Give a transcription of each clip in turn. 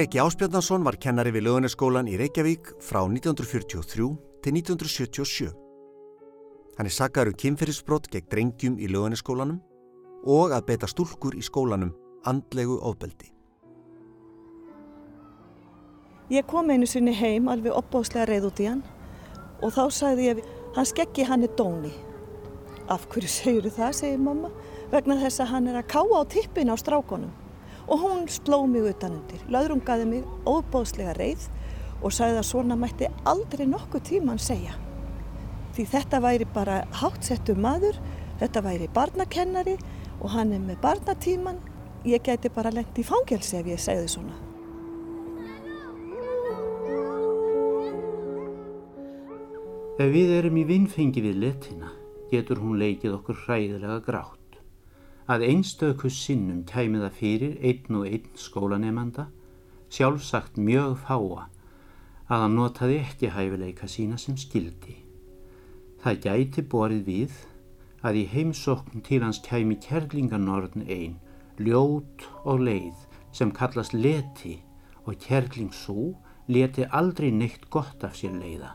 Skeggi Áspjarnason var kennari við lögunaskólan í Reykjavík frá 1943 til 1977. Hann er saggar um kynferðisbrott gegn drengjum í lögunaskólanum og að beita stúlkur í skólanum andlegu ofbeldi. Ég kom einu sinni heim alveg opbáslega reyð út í hann og þá sagði ég, hann skeggi hann er dóni. Af hverju segir það, segir mamma, vegna þess að hann er að káa á tippin á strákonum. Og hún sló mig utanundir, laðrungaði mig óbáslega reyð og sagði að svona mætti aldrei nokkuð tíman segja. Því þetta væri bara hátsettur maður, þetta væri barnakennari og hann er með barnatíman. Ég gæti bara lengt í fangelsi ef ég segði svona. Ef við erum í vinnfengi við letina getur hún leikið okkur hræðilega grátt. Að einstöku sinnum kæmi það fyrir einn og einn skólanemanda, sjálfsagt mjög fáa, að hann notaði ekki hæfileika sína sem skildi. Það gæti borið við að í heimsókn til hans kæmi kerlinganorðn einn, ljót og leið sem kallast leti og kerling svo leti aldrei neitt gott af sér leiða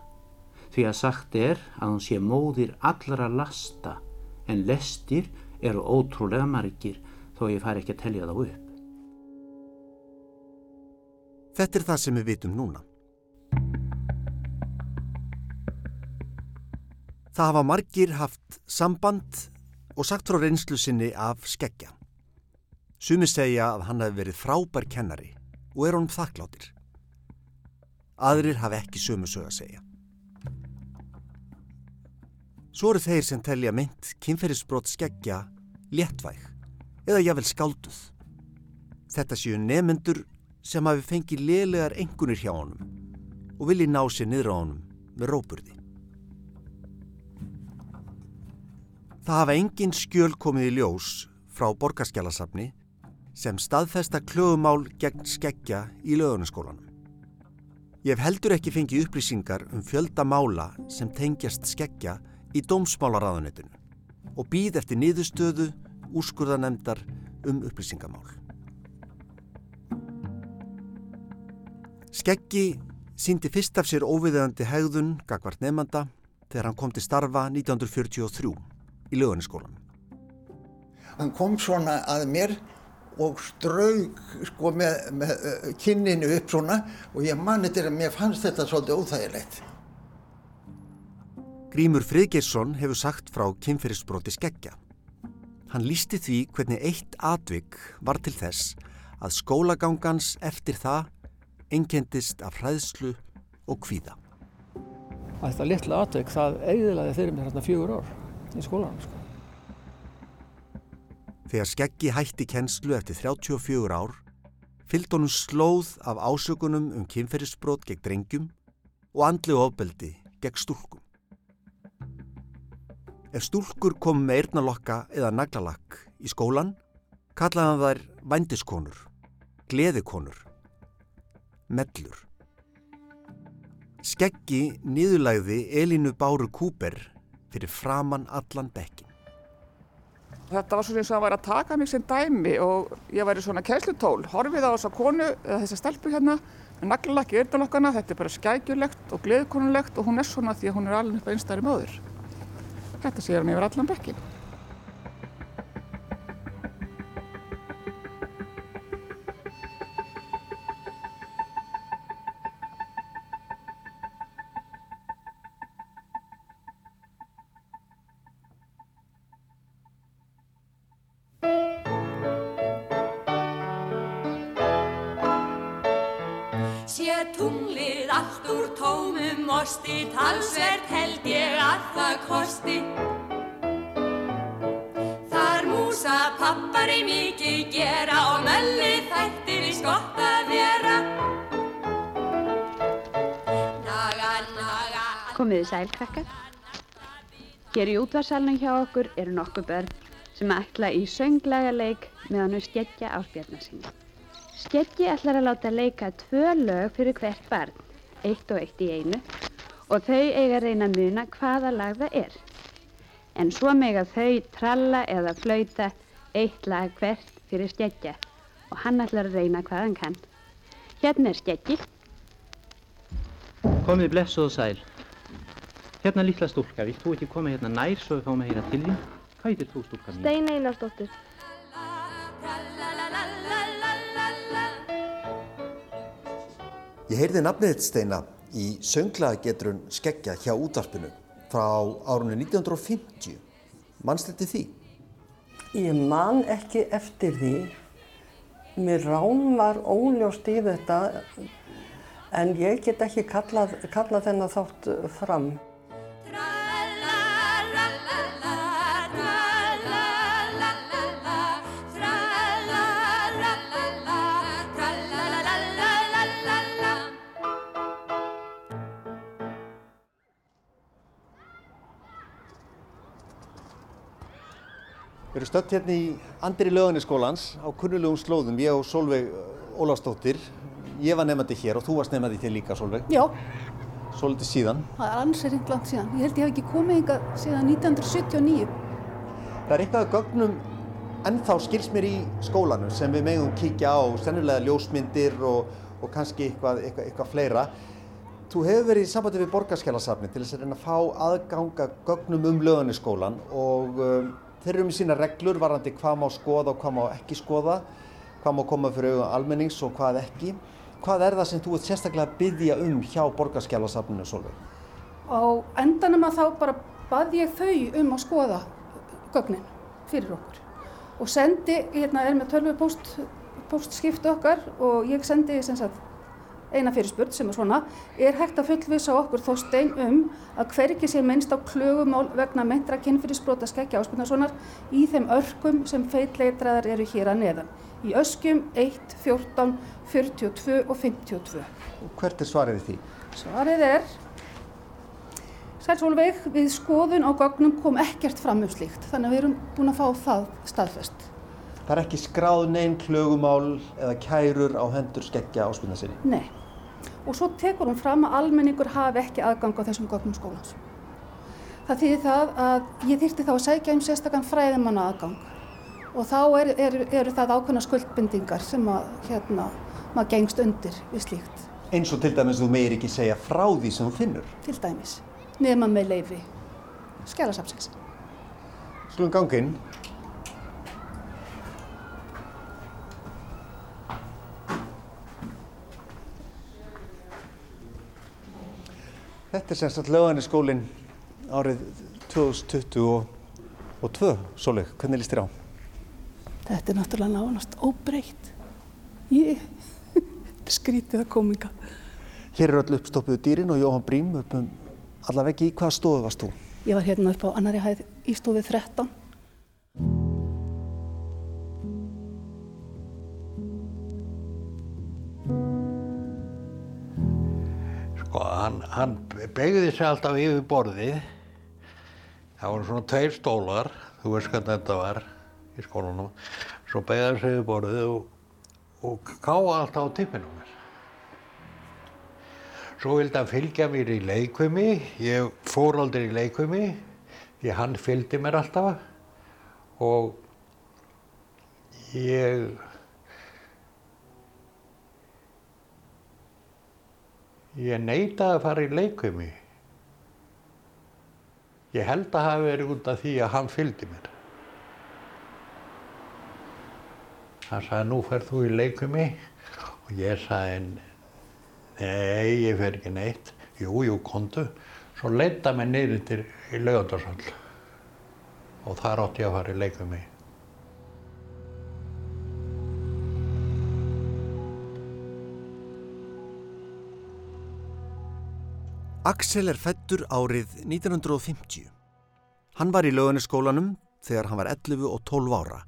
því að sagt er að hún sé móðir allra lasta en lestir eru ótrúlega margir þó ég fær ekki að telja þá upp. Þetta er það sem við vitum núna. Það hafa margir haft samband og sagt frá reynslu sinni af skeggja. Sumi segja að hann hafi verið frábær kennari og er honum þakkláttir. Aðrir hafi ekki sömu sög að segja. Svo eru þeir sem telja mynd kynferðisbrot skeggja léttvæg eða jável skálduð. Þetta séu nefnendur sem hafi fengið lélegar engunir hjá honum og vilji ná sér niður á honum með róburði. Það hafa engin skjöl komið í ljós frá borgarskjálasafni sem staðfesta klögumál gegn skeggja í lögunaskólanum. Ég hef heldur ekki fengið upplýsingar um fjölda mála sem tengjast skeggja í dómsmálaráðunetinu og býð eftir niðurstöðu úrskurðanemdar um upplýsingamál. Skeggi síndi fyrst af sér óviðeðandi hegðun gagvart nefnanda þegar hann kom til starfa 1943 í löganiskólan. Hann kom svona að mér og straug sko með, með uh, kinninu upp svona og ég mani til að mér fannst þetta svolítið óþægilegt. Grímur Friðgeirsson hefur sagt frá kynferðisbroti skeggja. Hann lísti því hvernig eitt atvik var til þess að skólagangans eftir það einkendist af hræðslu og kvíða. Þetta litla atvik það eigiðlaði þeirri mér hérna fjögur ár í skólanum. Sko. Þegar skeggi hætti kennslu eftir 34 ár fyllt honum slóð af ásökunum um kynferðisbrot gegn drengjum og andlu ofbeldi gegn stúlkum. Ef stúlkur kom með eirnalokka eða naglalakk í skólan, kallaði hann þær vændiskonur, gleðikonur, mellur. Skeggi nýðulæði Elínu Báru Kúper fyrir framann allan bekkin. Þetta var svona eins og að vera að taka mig sem dæmi og ég væri svona kænslutól, horfið á þessa konu eða þessa stelpu hérna með naglalakki eirnalokkana, þetta er bara skægjulegt og gleðikonulegt og hún er svona því að hún er alveg upp einstæri móður. Þetta sér hann yfir allan bekkin. Komiði sæl krakkar. Hér í útvarsalunum hjá okkur eru nokkuð börn sem ætla í sönglaga leik með hannu skeggja á spjarnasinni. Skeggi ætlar að láta leika tvö lög fyrir hvert barn, eitt og eitt í einu, og þau eiga reyna að muna hvaða lag það er. En svo mega þau tralla eða flauta eitt lag hvert fyrir skeggja og hann ætlar að reyna hvað hann kann. Hérna er skeggi. Komið blessuð og sæl. Hérna litla stúlka, vilt þú ekki koma hérna nær svo við fáum að heyra til þín? Hvað heitir þú stúlka mín? Stein Einarsdóttir. Ég heyrði nafnið þitt Steina í sönglagetrun skeggja hjá útvarpinu frá árunni 1950. Manst þetta því? Ég man ekki eftir því. Mér rán var óljóst í þetta en ég get ekki kallað, kallað þennan þátt fram. Við erum stödd hérna í andri löganiskólans á kunnulegum slóðum, ég og Solveig Ólafsdóttir. Ég var nefnandi hér og þú varst nefnandi þér líka, Solveig. Já, Svolítið síðan. það er ansið ringt langt síðan. Ég held ég hef ekki komið hingað síðan 1979. Það er eitthvað að gögnum ennþá skils mér í skólanum sem við megum kíkja á, sennilega ljósmyndir og, og kannski eitthvað, eitthvað, eitthvað fleira. Þú hefur verið í sambandi við borgarskjálasafni til þess að reyna að fá aðganga gögnum um löganiskólan og um, þeir eru með sína reglur varandi hvað má skoða og hvað má ekki skoða, hvað má koma fyrir auðvitað almennings og hvað ekki. Hvað er það sem þú ert sérstaklega að byggja um hjá borgarskjálasafninu, Solveig? Á endanum að þá bara bað ég þau um að skoða gögnin fyrir okkur. Og sendi, hérna er með tölvu post, postskiptu okkar og ég sendi sem sagt eina fyrirspurn sem er svona, er hægt að fullvisa okkur Þorstein um að hvergi sé minnst á klögumál vegna meintra kynfyrirsbrota skeggja áspilnarssonar í þeim örkum sem feitleitraðar eru hér að neðan. Í öskjum 1, 14, 42 og 52. Og hvert er svarið því? Svarið er, Sæl Solveig, við skoðun á gögnum kom ekkert fram um slíkt, þannig að við erum búin að fá það staðfest. Það er ekki skráð neinn klögumál eða kærur á hendur skeggja áspilna sinni. Nei. Og svo tekur hún fram að almenningur hafi ekki aðgang á þessum gögnum skólans. Það þýðir það að ég þyrti þá að sækja um sérstakann fræðimanna aðgang og þá eru er, er það ákveðna skuldbindingar sem að hérna, maður gengst undir við slíkt. Eins og til dæmis þú meir ekki segja frá því sem þú finnur. Til dæmis, nema með leifi skjálasafsins. Skulum ganga Þetta er semst að löganiskólinn árið 2022, Sólveig, hvernig líst þér á? Þetta er náttúrulega nánast óbreytt. Ég skrítið að kominga. Hér eru öll uppstoppuðu dýrin og Jóhann Brím upp um alla veggi. Í hvaða stofu varst þú? Ég var hérna upp á annari hæð í stofið 13. Sko, hann, hann begði sig alltaf yfir borðið. Það voru svona tveir stólar, þú veist hvernig þetta var í skólanum. Svo begði hann sig yfir borðið og, og káða alltaf á tippinu mér. Svo vildi hann fylgja mér í leikvimi. Ég fór aldrei í leikvimi, því hann fylgdi mér alltaf. Og ég Ég neitaði að fara í leikvimi. Ég held að hafi verið út af því að hann fylgdi mér. Hann sagði, nú ferð þú í leikvimi og ég sagði, nei, ég fer ekki neitt. Jú, jú, kontu. Svo leita mig niður til í laugandarsall og þar átti ég að fara í leikvimi. Axel er fættur árið 1950. Hann var í löganiskólanum þegar hann var 11 og 12 ára,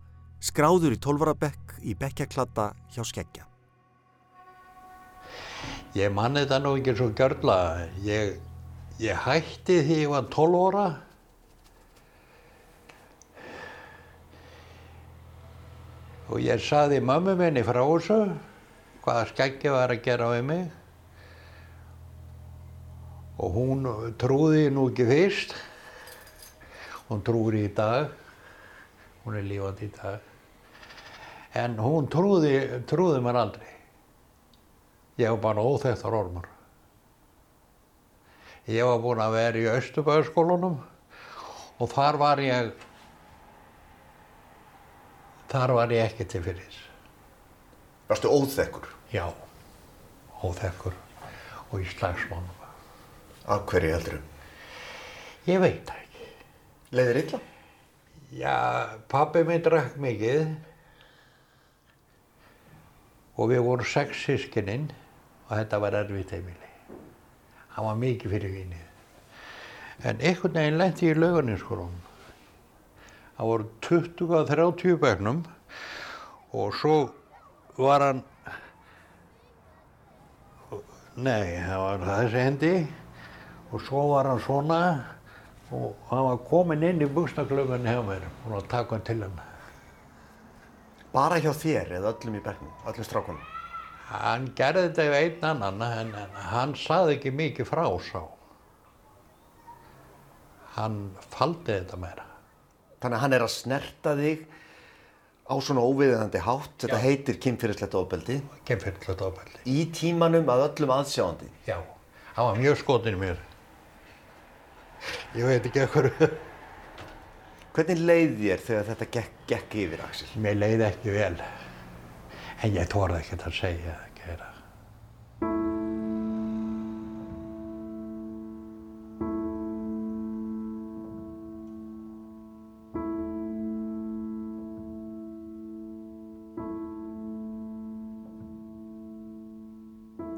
skráður í 12 ára bekk í bekkjaklata hjá skeggja. Ég manni þetta nú ekki svo gjörla. Ég, ég hætti því ég var 12 ára. Og ég saði mömmu minni frá þessu hvaða skeggja var að gera við mig. Og hún trúði nú ekki fyrst. Hún trúir í dag. Hún er lífandi í dag. En hún trúði, trúði mér aldrei. Ég var bara óþekktar ormur. Ég var búinn að vera í Östubæðaskólanum og þar var ég, þar var ég ekki til fyrir. Varstu óþekkur? Já, óþekkur og í slagsmánum. Af hverju heldur þú? Ég veit það ekki. Leiðir illa? Já, pabbi minn drakk mikið og við vorum sex sískininn og þetta var erfitt heimili. Hann var mikið fyrir vínið. En einhvern veginn lendi ég í lauganinsskólanum. Það voru 20-30 begnum og svo var hann, nei, það var þessi hendi og svo var hann svona og hann var komin inn í buksnaklöfunni hjá mér og takk hann til hann. Bara hjá þér eða öllum í begnum, öllum strákunum? Hann gerði þetta við einn annan en, en hann saði ekki mikið frá sá. Hann faldi þetta meira. Þannig að hann er að snerta þig á svona óviðiðandi hátt, þetta Já. heitir kynfyrirslegt ofbeldi, Kemfyrirlega ofbeldi. í tímanum að öllum aðsjáandi. Já, hann var mjög skotin í mér. Ég veit ekki ekkur. Hvernig leið þér þegar þetta gekk, gekk yfir, Axel? Mér leiði ekki vel. En ég þorði ekkert að segja eða gera.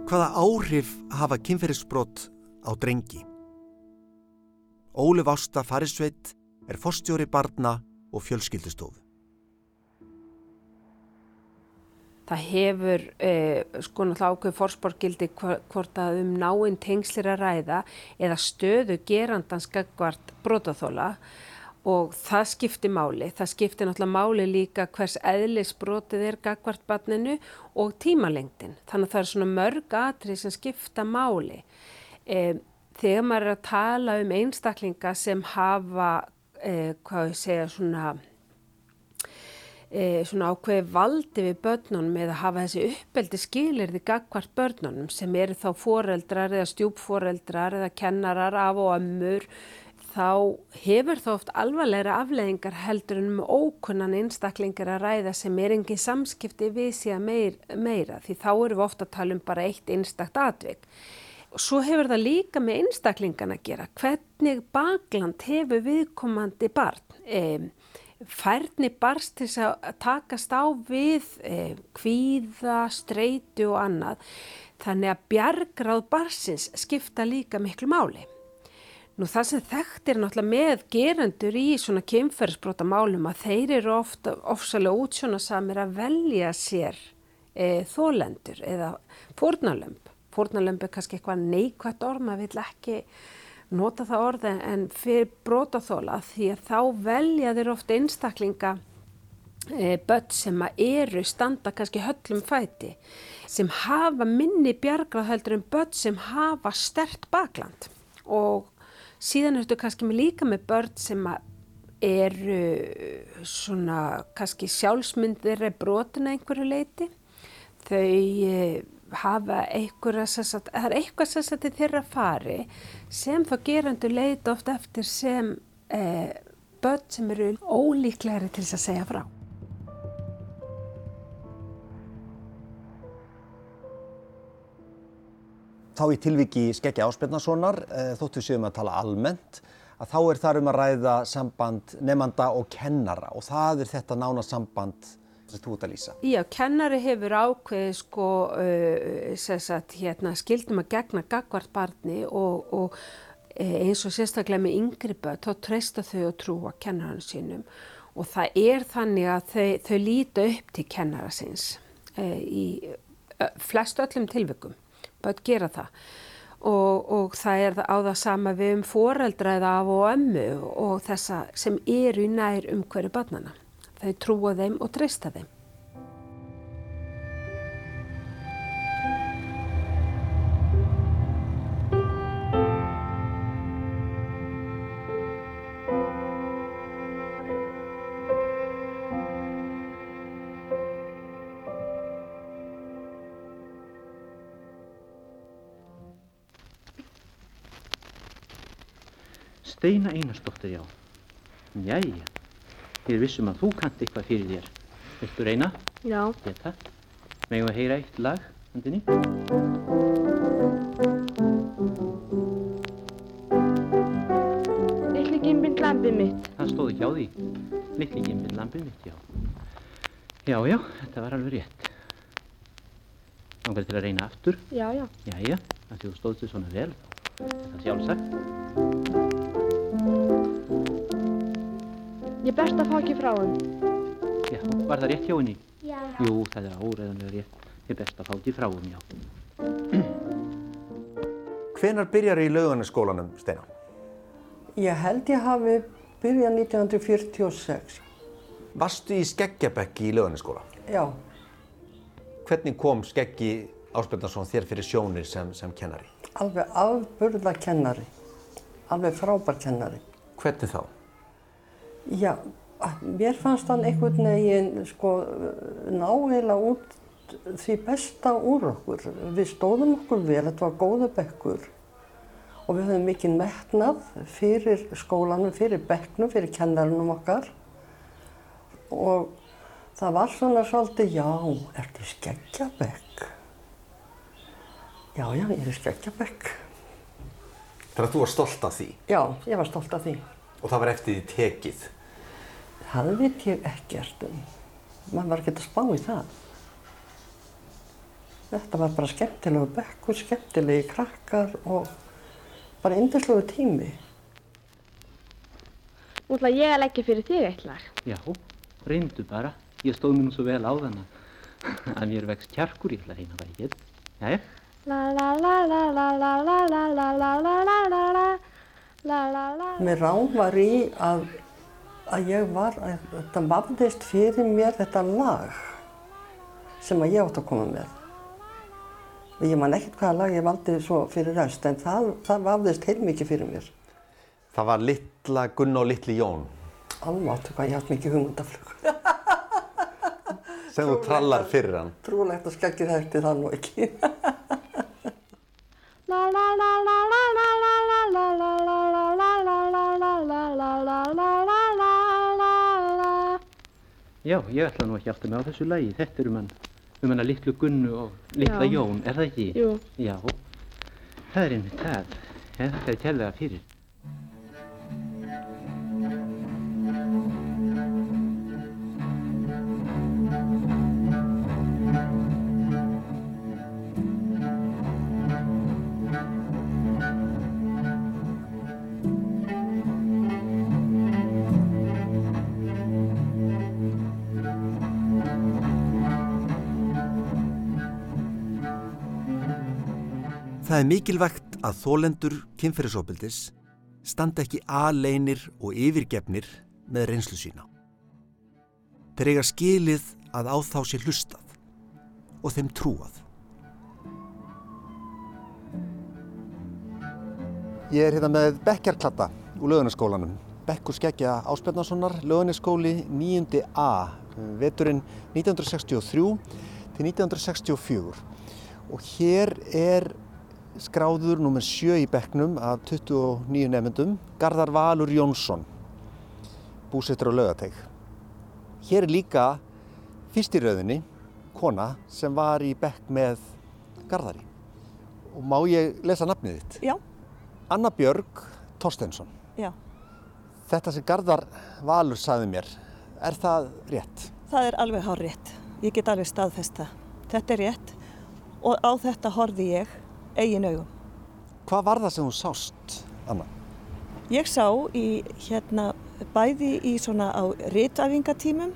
Hvaða áhrif hafa kynferðisbrot á drengi? Ólef Ásta Farisveit er forstjóri barna og fjölskyldustofu. Það hefur eh, sko náttúrulega ákveð fórsporgildi hvort að um náinn tengslir að ræða eða stöðu gerandans gagvart brotaþóla og það skiptir máli. Það skiptir náttúrulega máli líka hvers eðlis brotið er gagvart barninu og tímalengdin. Þannig að það er svona mörg atrið sem skipta máli. Eh, þegar maður er að tala um einstaklinga sem hafa, eh, hvað ég segja, svona e, svona ákveði valdi við börnunum eða hafa þessi uppeldi skilirði gagvart börnunum sem eru þá foreldrar eða stjúpforeldrar eða kennarar af og ömmur þá hefur þá oft alvarleira afleðingar heldur en með ókunnan einstaklingar að ræða sem er engin samskipti við síðan meir, meira því þá eru við ofta að tala um bara eitt einstakt atvik. Og svo hefur það líka með einstaklingan að gera hvernig bakland hefur viðkomandi barn. E, færni barst til að takast á við eh, kvíða, streitu og annað. Þannig að bjargráð barsins skipta líka miklu máli. Nú það sem þekkt er náttúrulega með gerendur í svona kemferðsbrota málum að þeir eru ofta ofsalega útsjónasamir að velja sér eh, þólendur eða fórnalömp. Fórnalömp er kannski eitthvað neikvægt orð, maður vil ekki nota það orði en fyrir brotaþóla því að þá velja þeir ofta einstaklinga e, börn sem eru standa kannski höllum fæti sem hafa minni bjargrað heldur en börn sem hafa stert bakland. Og síðan ertu kannski með líka með börn sem eru svona kannski sjálfsmyndir er brotin að einhverju leiti þau e, hafa einhverja það er eitthvað sem þetta þeirra fari sem þá gerandu leita oft eftir sem eh, börn sem eru ólíklegri til þess að segja frá. Þá í tilviki Skeggi Áspjarnasonar, eh, þóttu séum að tala almennt, að þá er þar um að ræða samband nefnanda og kennara og það er þetta nána samband sem þú ert að lýsa. Já, kennari hefur ákveðið sko uh, hérna, skildum að gegna gagvart barni og, og eins og sérstaklega með yngri börn, þá treysta þau að trúa kennarann sínum og það er þannig að þau, þau líta upp til kennara síns uh, í uh, flest öllum tilvikum, börn gera það. Og, og það er á það sama við um foreldra eða af og ömmu og þessa sem eru nær um hverju barnana þau trúa þeim og treysta þeim. Steina Einarsdóttir, já. Jæja ég er vissum að þú kannt eitthvað fyrir þér. Viltu reyna? Já. Geta. Megum við heyra eitt lag, handinni? Litli gimbinn lampið mitt. Það stóð ekki á því. Litli gimbinn lampið mitt, já. Já, já, þetta var alveg rétt. Langar til að reyna aftur? Já, já. Jæja, að því þú stóðst þið svona vel. Það er sjálfsagt. Ég best að fá ekki frá hann. Já, var það rétt hjá henni? Já. Jú, það er áreðanlega rétt. Ég best að fá ekki frá henni, já. Hvenar byrjar í laugarnaskólanum, Steina? Ég held ég hafi byrjað 1946. Varstu í skeggjabekki í laugarnaskóla? Já, Hvernig kom skeggi Ásbjörnarsson þér fyrir sjónir sem, sem kennari? alveg afburða kennari. Alveg frábær kennari. Hvernig þá? Já, mér fannst hann einhvern veginn sko náheila út því besta úr okkur. Við stóðum okkur vel, þetta var góða bekkur og við höfum mikinn metnað fyrir skólanum, fyrir bekknum, fyrir kennarunum okkar og það var svona svolítið, já, ertu skeggjabekk? Já, já, ég er skeggjabekk. Þannig að þú var stolt af því Já, ég var stolt af því. og það var eftir því tekið. Það veit ég ekkert um. Mann var ekki að spá í það. Þetta var bara skemmtilegu bekkur, skemmtilegi krakkar og bara yndislegu tími. Þú ætla að ég að leggja fyrir þig eitthvað? Já, reyndu bara. Ég stóð mér nú svo vel á þann að mér vext kjarkur, ég ætla að reyna það ekki. Jæja? Mér ráð var í að að ég var, að þetta vafðist fyrir mér þetta lag sem að ég átt að koma með. Og ég man ekkert hvaða lag ég valdi svo fyrir rest, en það, það vafðist heilmikið fyrir mér. Það var litla Gunn og litli Jón Almáttu hvað ég haft mikið hugmyndaflug. sem þú trallar fyrir hann. Trúlegt að skeggið hætti það nú ekki. La la la la já, ég ætla nú ekki aftur með á þessu lagi. Þetta er um hann, um hann að litlu Gunnu og litla Já. Jón, er það ekki? Jú. Já, það er einmitt það. Þakka þér kærlega fyrir. Það er mikilvægt að þólendur kynferðisofbildis standa ekki aleinir og yfirgefnir með reynslu sína. Þeir eiga skilið að á þá sé hlustað og þeim trúað. Ég er hérna með bekkjarklatta úr lögunaskólanum. Bekkur skeggja Áspjarnasonar, lögunaskóli 9. A, veturinn 1963 til 1964. Og hér er skráður nummer 7 í bekknum af 29 nefndum, Garðar Valur Jónsson, búsettur á laugateg. Hér er líka fyrst í rauðinni, kona sem var í bekk með Garðari. Og má ég lesa nafnið þitt? Já. Anna Björg Torstensson. Já. Þetta sem Garðar Valur sagði mér, er það rétt? Það er alveg hár rétt. Ég get alveg staðfest það. Þetta er rétt og á þetta horfi ég eigin augum. Hvað var það sem þú sást, Anna? Ég sá í hérna bæði í svona á ritæfingatímum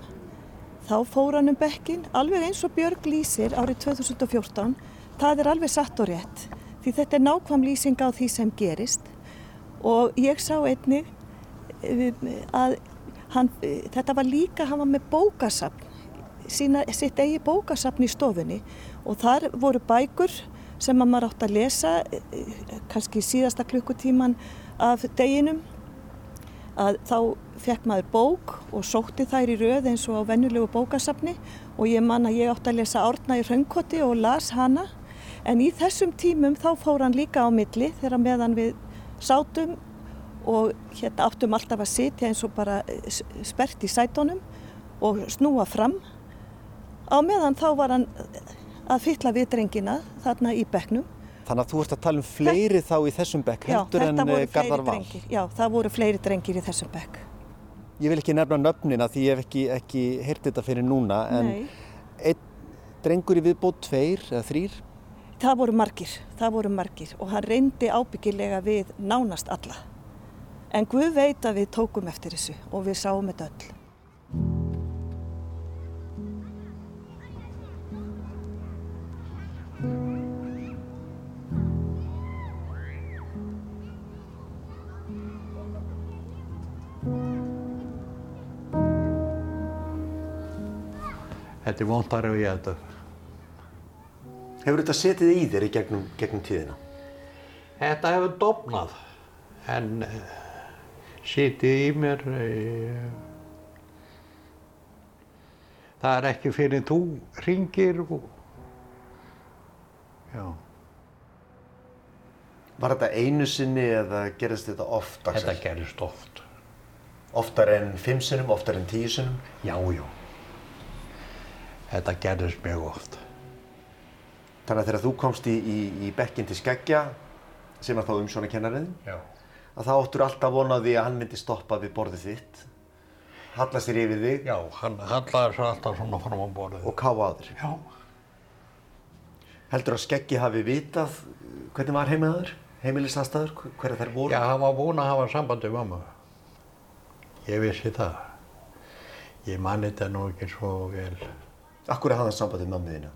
þá fór hann um bekkin alveg eins og Björg lýsir árið 2014 það er alveg satt og rétt því þetta er nákvæm lýsing á því sem gerist og ég sá einnig um, að hann, þetta var líka, hann var með bókasafn sína, sitt eigi bókasafn í stofunni og þar voru bækur sem að maður átt að lesa eh, kannski síðasta klukkutíman af deginum að þá fekk maður bók og sótti þær í röð eins og á vennulegu bókasafni og ég man að ég átti að lesa Árna í Röngkoti og las hana en í þessum tímum þá fór hann líka á milli þegar meðan við sátum og hérna áttum alltaf að sitja eins og bara s- spert í sætunum og snúa fram. Á meðan þá var hann að fylla við drengina þarna í bekknum. Þannig að þú ert að tala um fleiri þá í þessum bekk heldur en eh, Garðar Val. drengir. Já, það voru fleiri drengir í þessum bekk. Ég vil ekki nefna nöfnina því ég hef ekki, ekki heyrt þetta fyrir núna en einn drengur í viðbót, tveir eða þrýr. Það voru margir, það voru margir og hann reyndi ábyggilega við nánast alla. En Guð veit að við tókum eftir þessu og við sáum þetta öll. Þetta er vondar ef ég þetta. Hefur þetta setið í þér í gegnum, gegnum tíðina? Þetta hefur dofnað en uh, sitið í mér. Uh, það er ekki fyrir þú ringir og já. Var þetta einu sinni eða gerðist þetta oft? Axel? Þetta gerist oft. Oftar en fimm sinnum, oftar en tíu sinnum? Já, já. Þetta gerist mjög oft. Þannig að þegar þú komst í, í, í bekkin til skeggja, sem er þá umsjónakennarinn, að þá áttur alltaf vonaði að hann myndi stoppa við borðið þitt, halla sér yfir þig Já, hann hallaði sér alltaf svona fram á borðið. og þér. Já. Heldur að skeggi hafi vitað hvernig var heimaður, heimilisastaður, hverja þær voru? Já, hann var búinn að hafa samband við mamma. Ég vissi það. Ég man þetta nú ekki svo vel. Akkur hafði hann samband við mömmu þína?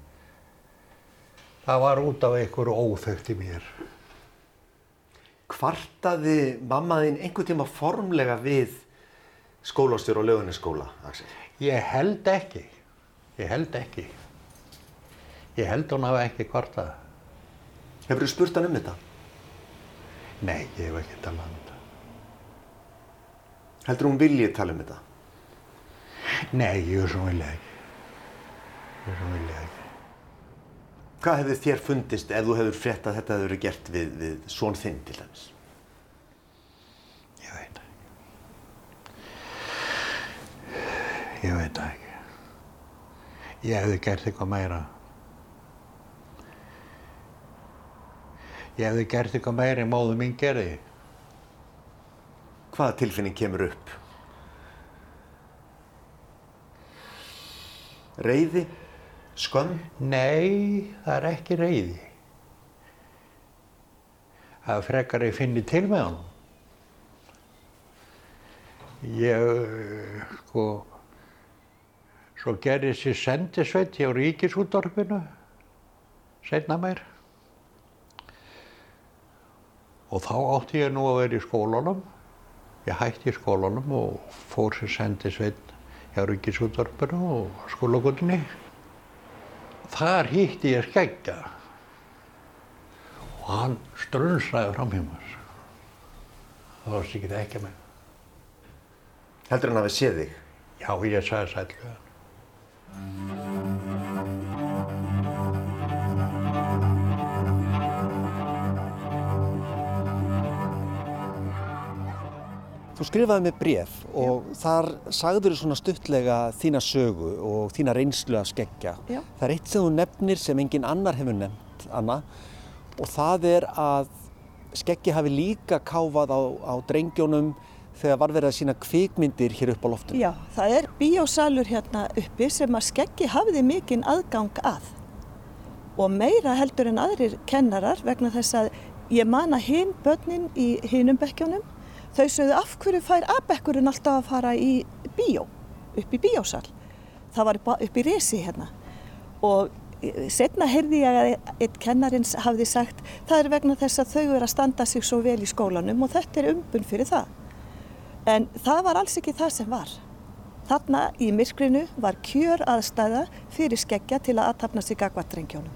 Það var út af einhverju óþögt í mér. Kvartaði mamma þín einhvern tíma formlega við skólastjór og lögunisskóla, Axel? Ég held ekki. Ég held ekki. Ég held hún hafi ekki kvartað. Hefur þú spurt hann um þetta? Nei, ég hef ekki talað um þetta. Heldur hún viljið tala um þetta? Nei, ég er svo vilja ekki. Er svo vilja ekki. Hvað hefði þér fundist ef þú hefur frétt að þetta hefur verið gert við, við svon þinn til dæmis? Ég veit ekki. Ég veit ekki. Ég hefði gert eitthvað meira. Ég hefði gert eitthvað meira en móðu mín gerði. Hvaða tilfinning kemur upp? Reyði? Skömm? Nei, það er ekki reyði. Það frekar ég finni til með honum. Ég, sko, svo gerði þessi sendisveit hjá Ríkisúttorfinu, setna meir. Og þá átti ég nú að vera í skólanum. Ég hætti í skólanum og fór sér sendisveit hjá Ríkisúttorfinu og skólagutinni. Þar hitti ég skeggja og hann strunsaði fram hjá mér. Það var sikið ekki með. Heldur hann hafi séð þig? Já, ég sagði við hann. Þú skrifaði með bref og þar sagður þú svona stuttlega þína sögu og þína reynslu af skeggja. Já. Það er eitt sem þú nefnir sem engin annar hefur nefnt, Anna, og það er að skeggi hafi líka káfað á, á drengjónum þegar var verið að sína kvikmyndir hér upp á loftinu. Já, það er bíósalur hérna uppi sem að skeggi hafiði mikinn aðgang að og meira heldur en aðrir kennarar vegna þess að ég man að hinn börnin í hinnum bekkjónum þau sögðu af hverju fær aðbekkurinn alltaf að fara í bíó, upp í bíósal. Það var upp í resi hérna og setna heyrði ég að einn kennarins hafði sagt það er vegna þess að þau eru að standa sig svo vel í skólanum og þetta er umbun fyrir það. En það var alls ekki það sem var. Þarna í myrkrinu var kjör aðstæða fyrir skeggja til að aðtapna sig gagvart drengjónum.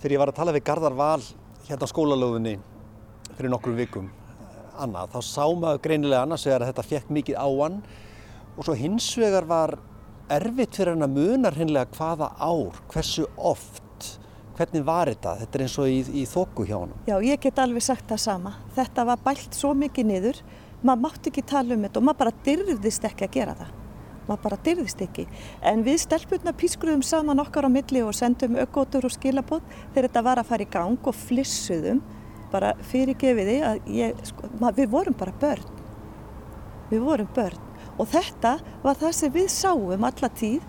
Þegar ég var að tala við Garðar Val hérna á skólalöðunni fyrir nokkrum vikum, Anna, þá sá maður greinilega annars vegar að þetta fekk mikið á hann og svo hins vegar var erfitt fyrir hann að muna hreinlega hvaða ár, hversu oft Hvernig var þetta? Þetta er eins og í, í þóku hjá hann. Já, ég get alveg sagt það sama. Þetta var bælt svo mikið niður, maður mátti ekki tala um þetta og maður bara dyrðist ekki að gera það. Maður bara dyrðist ekki. En við stelpurna pískruðum saman okkar á milli og sendum aukótur og skilabóð þegar þetta var að fara í gang og flissuðum bara fyrirgefiði að ég, sko, við vorum bara börn. Við vorum börn. Og þetta var það sem við sáum alla tíð.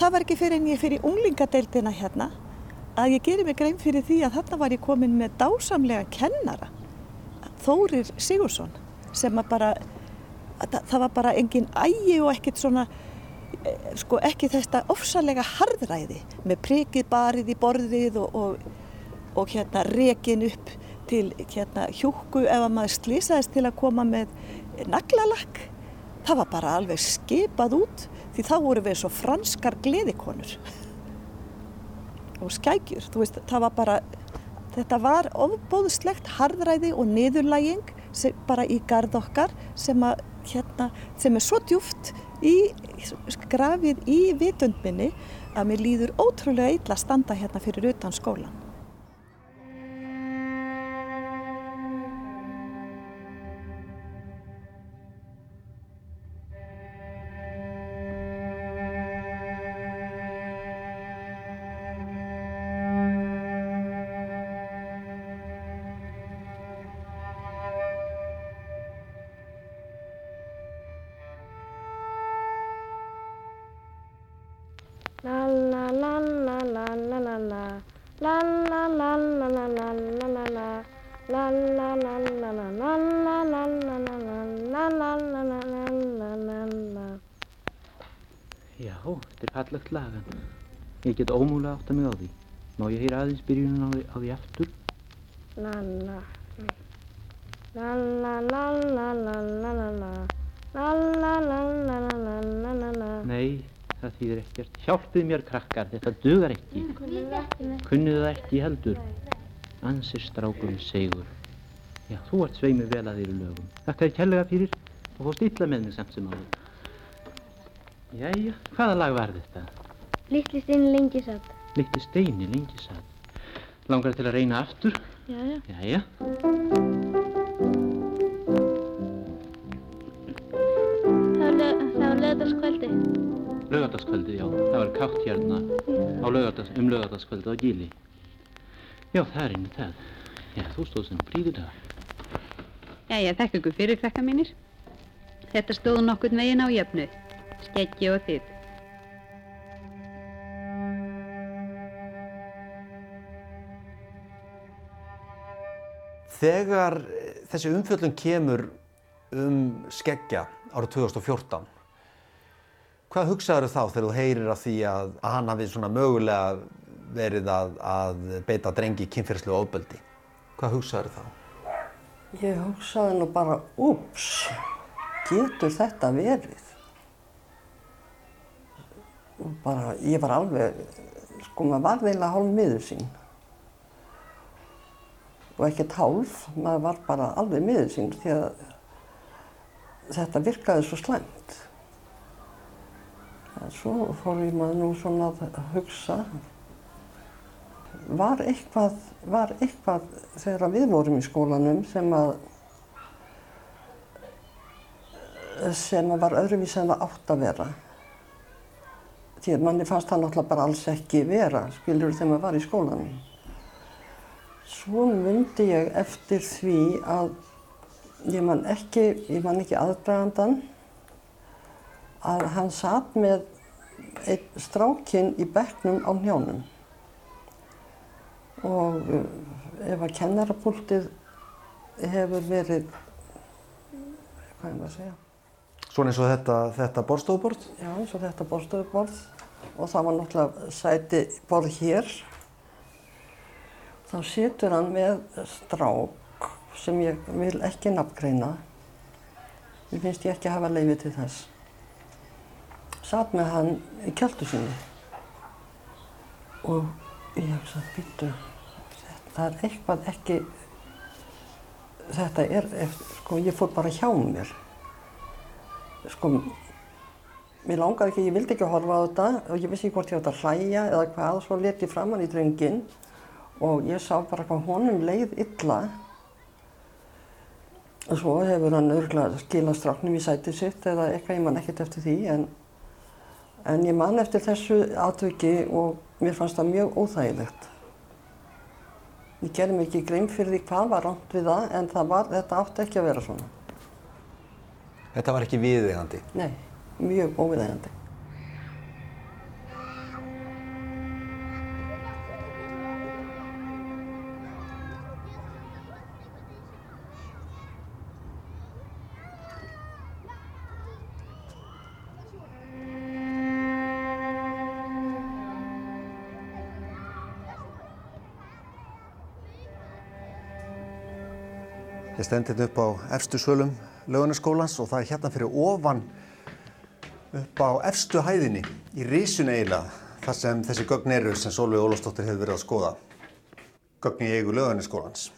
Það var ekki fyrir en ég fyrir unglingadeildina hérna að ég gerir mig grein fyrir því að þarna var ég komin með dásamlega kennara. Þórir Sigursson sem að bara, að það var bara engin ægi og ekkert svona, eh, sko ekki þetta ofsalega harðræði með prikið barið í borðið og, og, og hérna rekin upp til hérna hjúku ef að maður slísaðist til að koma með naglalakk. Það var bara alveg skipað út því þá voru við svo franskar gleðikonur og skækjur. Veist, var bara, þetta var ofbóðslegt harðræði og niðurlæging sem, bara í gard okkar sem, að, hérna, sem er svo djúft í grafið í vitundminni að mér líður ótrúlega illa að standa hérna fyrir utan skólan. get ómúlega átt að mig á því. Má ég heyra aðeins byrjunum á því aftur? Lalla Lalla lalla lalla lalla Lalla lalla lalla lalla lalla Nei, það þýðir ekkert. Hjálpið mér krakkar, þetta dugar ekki. Kunnuðu það ekki heldur? Ansir strákurinn segur. Já, þú ert sveimur vel að þér í lögum. Þakka þér kærlega fyrir og fóst illa með mig samt sem áður. Jæja, hvaða lag var þetta? Litli stein lengi satt Litli steini lengi satt. Langar til að reyna aftur? Já, já Jæja. Það var lögðarskvöldi Laugardagskvöldið, já. Það var kátt hérna á laugardags, um laugardagskvöldið á Gíli. Já, það er einnig það. Já, þú stóð sem príði dag. Jæja, þakka ykkur fyrir krakka mínir. Þetta stóð nokkurn veginn á jöfnu. Skeggi og þið. Þegar þessi umfjöllun kemur um skeggja árið 2014, hvað hugsaður þá þegar þú heyrir af því að, að hann hafi svona mögulega verið að, að beita drengi kynferðslu ofbeldi? Hvað hugsaður þá? Ég hugsaði nú bara, úps, getur þetta verið? Og bara, ég var alveg, sko maður var veila hálf miður sín. Og ekkert hálf, maður var bara alveg miður sín því að þetta virkaði svo slæmt. En svo fór ég maður nú svona að hugsa, var eitthvað, var eitthvað þegar við vorum í skólanum sem að sem að var öðruvís en það átt að vera. Því að manni fannst það náttúrulega bara alls ekki vera, skilur þegar maður var í skólanum. Svo myndi ég eftir því að ég man ekki, ég man ekki aðdragandan, að hann satt með einn strákinn í bekknum á hnjánum og uh, ef að kennarapúltið hefur verið, hvað er maður að segja? Svona eins og þetta, þetta borstofuborð? Já, eins og þetta borstofuborð og það var náttúrulega sæti borð hér. Þá situr hann með strák sem ég vil ekki nafngreina. Mér finnst ég ekki hafa leiði til þess. Satt með hann í kjöldu sinni og ég hugsa, býttu, það er eitthvað ekki, þetta er, sko, ég fór bara hjá mér. Sko, Mér langaði ekki, ég vildi ekki horfa á þetta og ég vissi ekki hvort ég átt að hlæja eða hvað svo let ég framann í drengin og ég sá bara hvað honum leið illa. Og svo hefur hann örgulega skilað stráknum í sætið sitt eða eitthvað, ég man ekkert eftir því en, en ég man eftir þessu atvöki og mér fannst það mjög óþægilegt. Ég gerði mig ekki grein fyrir því hvað var ránt við það en það var, þetta átti ekki að vera svona. Þetta var ekki viðeigandi? Nei mjög óviðægandi. Ég stend hérna upp á efstu svölum lögunarskólans og það er hérna fyrir ofan upp á efstu hæðinni í Rísun eiginlega þar sem þessi gögn eru sem Sólveig Ólafsdóttir hefur verið að skoða. Gögn í eigu lögunarskólans.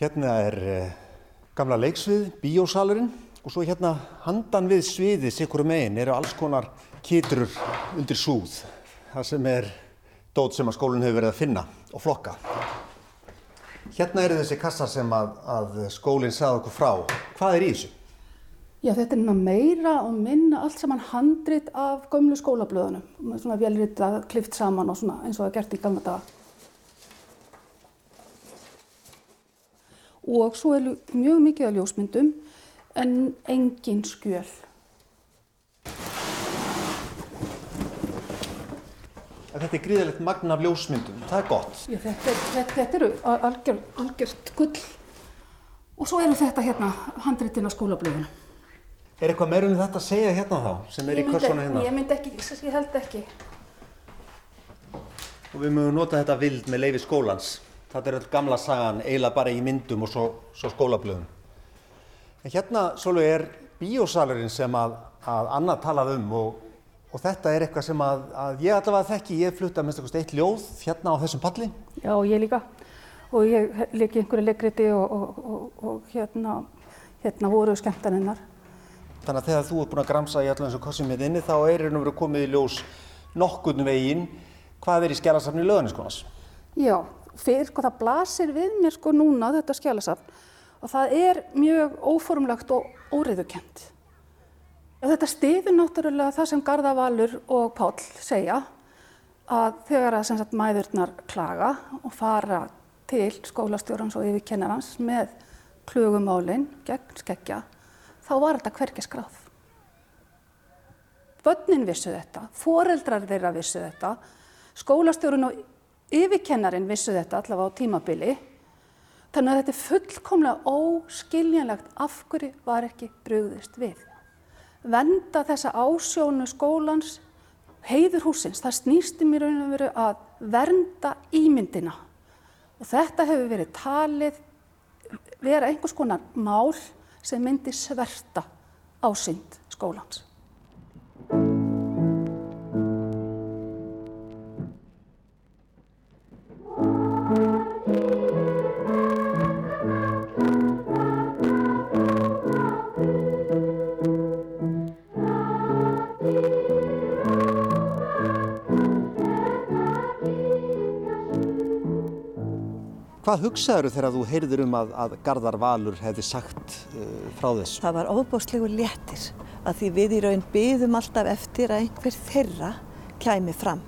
Hérna er uh, gamla leiksvið, bíósalurinn og svo hérna handan við sviðið sikkur megin eru alls konar kýtrur undir súð. Það sem er dót sem að skólinn hefur verið að finna og flokka. Hérna eru þessi kassar sem að, að skólinn sagði okkur frá. Hvað er í þessu? Já, þetta er meira og minna allt saman handrit af gömlu skólablöðunum. Svona velrita, klift saman og svona eins og það gert í gamla daga. Og svo er mjög mikið af ljósmyndum en engin skjöl. þetta er gríðilegt magna af ljósmyndum. Það er gott. Já, þetta, þetta, þetta eru algjör, algjört gull. Og svo eru þetta hérna, handritin á skólablöðunum. Er eitthvað meirinn um þetta að segja hérna þá, sem er í körsona hérna? Ég myndi ekki, ég held ekki. Og við mögum nota þetta vild með leifi skólans. Þetta er öll gamla sagan, eiginlega bara í myndum og svo, svo skólablöðum. En hérna, svolítið, er bíósalurinn sem að, að Anna talaði um og Og þetta er eitthvað sem að, að ég allavega þekki, ég flutta minnst eitthvað eitt ljóð hérna á þessum palli. Já, ég líka. Og ég leiki einhverju leikriti og, og, og, og hérna, hérna voru skemmtaninnar. Þannig að þegar þú ert búin að gramsa í allavega eins og kossum með inni, þá er hérna verið komið í ljós nokkurnu veginn hvað er í skjálasafni löðaniskonas. Já, fyrir sko það blasir við mér sko núna þetta skjálasafn og það er mjög óformlegt og óriðukent. Þetta stiður náttúrulega það sem Garðavalur og Páll segja að þegar að sagt, mæðurnar klaga og fara til skólastjórans og yfirkennarans með klugumálinn gegn skeggja, þá var þetta hverki skráð. Bönnin vissu þetta, foreldrar þeirra vissu þetta, skólastjórun og yfirkennarin vissu þetta allavega á tímabili, þannig að þetta er fullkomlega óskiljanlegt af hverju var ekki brugðist við venda þessa ásjónu skólans, heiður húsins. Það snýst í mér raun og veru að vernda ímyndina. Og þetta hefur verið talið vera einhvers konar mál sem myndi sverta ásýnd skólans. Hvað hugsaður þegar þú heyrðir um að, að Garðar Valur hefði sagt uh, frá þessu? Það var óbáslegur léttir að því við í raun byðum alltaf eftir að einhver þeirra kæmi fram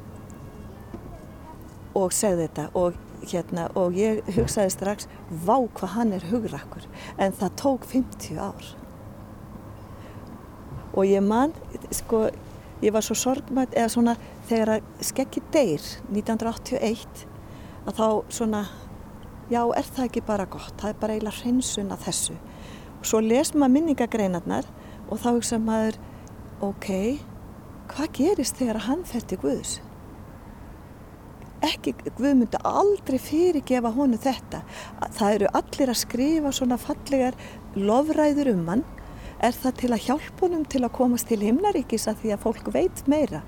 og segði þetta og, hérna, og ég hugsaði strax vá hvað hann er hugrakkur en það tók 50 ár og ég man sko ég var svo sorgmætt eða svona þegar að skeggi deyr 1981 að þá svona já, er það ekki bara gott? Það er bara eiginlega hreinsun að þessu. Og svo les maður minningagreinarnar og þá hugsa maður, ok, hvað gerist þegar hann fer til Guðs? Ekki, Guð myndi aldrei fyrirgefa honu þetta. Það eru allir að skrifa svona fallegar lofræður um hann. Er það til að hjálpa honum til að komast til himnaríkis að því að fólk veit meira?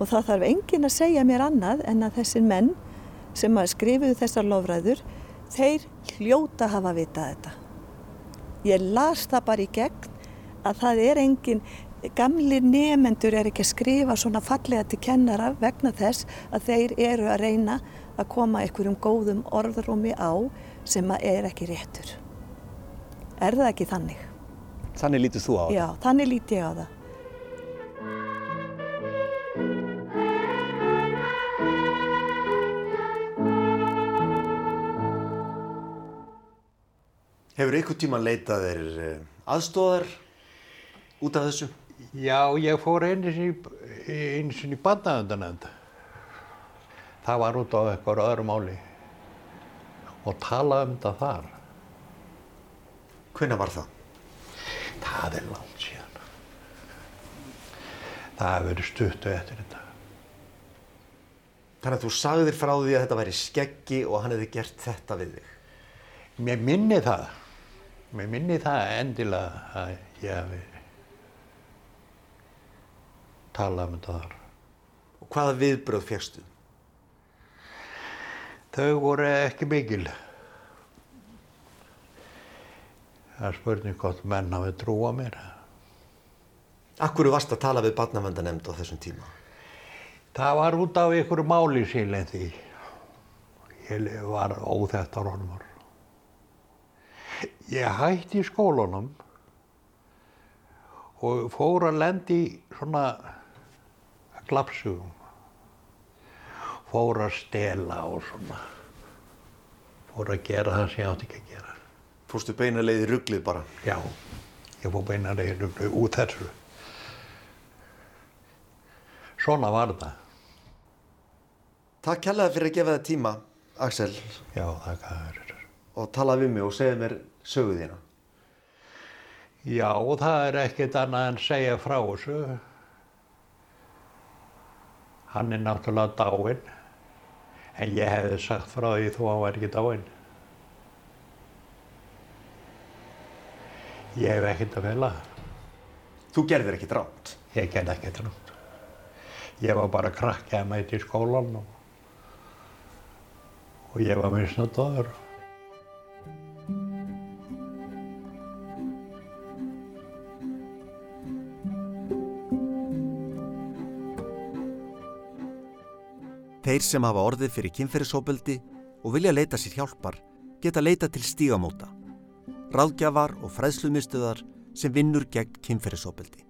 Og það þarf enginn að segja mér annað en að þessir menn sem að skrifuðu þessar lofræður, þeir hljóta hafa vitað þetta. Ég las það bara í gegn að það er enginn, gamlir nefendur er ekki að skrifa svona fallega til kennara vegna þess að þeir eru að reyna að koma einhverjum góðum orðrómi á sem að er ekki réttur. Er það ekki þannig? Þannig lítið þú á það? Já, þannig líti ég á það. Hefur ykkur tíma leitað þeir aðstóðar út af þessu? Já, ég fór einu sinni, í bandavöndanend. Það var út á eitthvað öðru máli og talaði um þetta þar. Hvenna var það? Það er langt síðan. Það hefur verið stuttu eftir þetta. Þannig að þú sagðir frá því að þetta væri skeggi og hann hefði gert þetta við þig. Mér minni það. Mér minni það endilega að ég hefði talað um þetta þar. Og hvaða viðbröð fegstu? Þau voru ekki mikil. Það spurning hvort menn hafi trúa mér. Akkur varst að tala við barnavendanemnd á þessum tíma? Það var út af ykkur máli sílen því. Ég var óþettar honum. Ég hætti í skólanum og fór að lendi svona glapsugum. Fór að stela og svona. Fór að gera það sem ég átti ekki að gera. Fórstu beina leiði rugglið bara? Já, ég fór beina leiði rugglið út þessu. Svona var það. Takk kærlega fyrir að gefa það tíma, Axel. Já, þakka fyrir. Og tala við mig og segja mér sögu þína. Já, það er ekkert annað en segja frá þessu. Hann er náttúrulega dáinn, en ég hefði sagt frá því þó hann var ekki dáinn. Ég hef ekkert að fela. Þú gerðir ekkert ránt? Ég gerði ekkert ránt. Ég var bara krakki að mæti í skólan og, og ég var misnótaður. Þeir sem hafa orðið fyrir kynferðisóbeldi og vilja leita sér hjálpar geta leita til stígamóta, ráðgjafar og fræðslumistuðar sem vinnur gegn kynferðisóbeldi.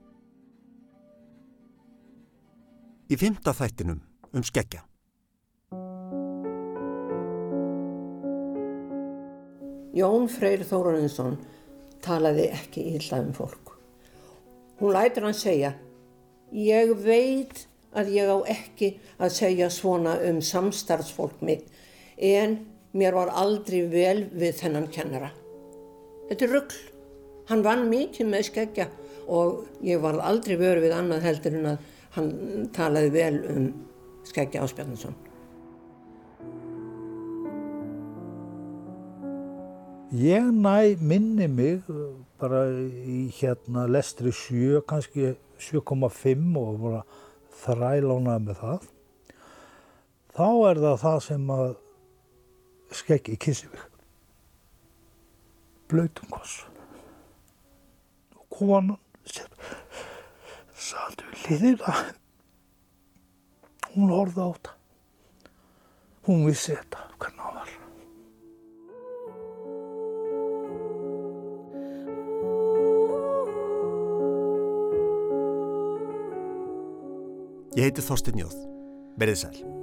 Í fymta þættinum um skeggja. Jón Freyr Þórarinsson talaði ekki illa um fólk. Hún lætur hann segja, ég veit að ég á ekki að segja svona um samstarfsfólk mitt en mér var aldrei vel við þennan kennara. Þetta er ruggl. Hann vann mikið með skeggja og ég var aldrei verið við annað heldur en að hann talaði vel um skeggja Áspjarnason. Ég næ minni mig bara í hérna lestri 7, kannski 7,5 og bara þrælánað með það. Þá er það það sem að skeggi kissi mig. Blautum koss. Og konan satt við liðina, hún horfði á þetta. Hún vissi þetta, hvernig það var. Ég heiti Þorstin Jóð. Verðið sæl.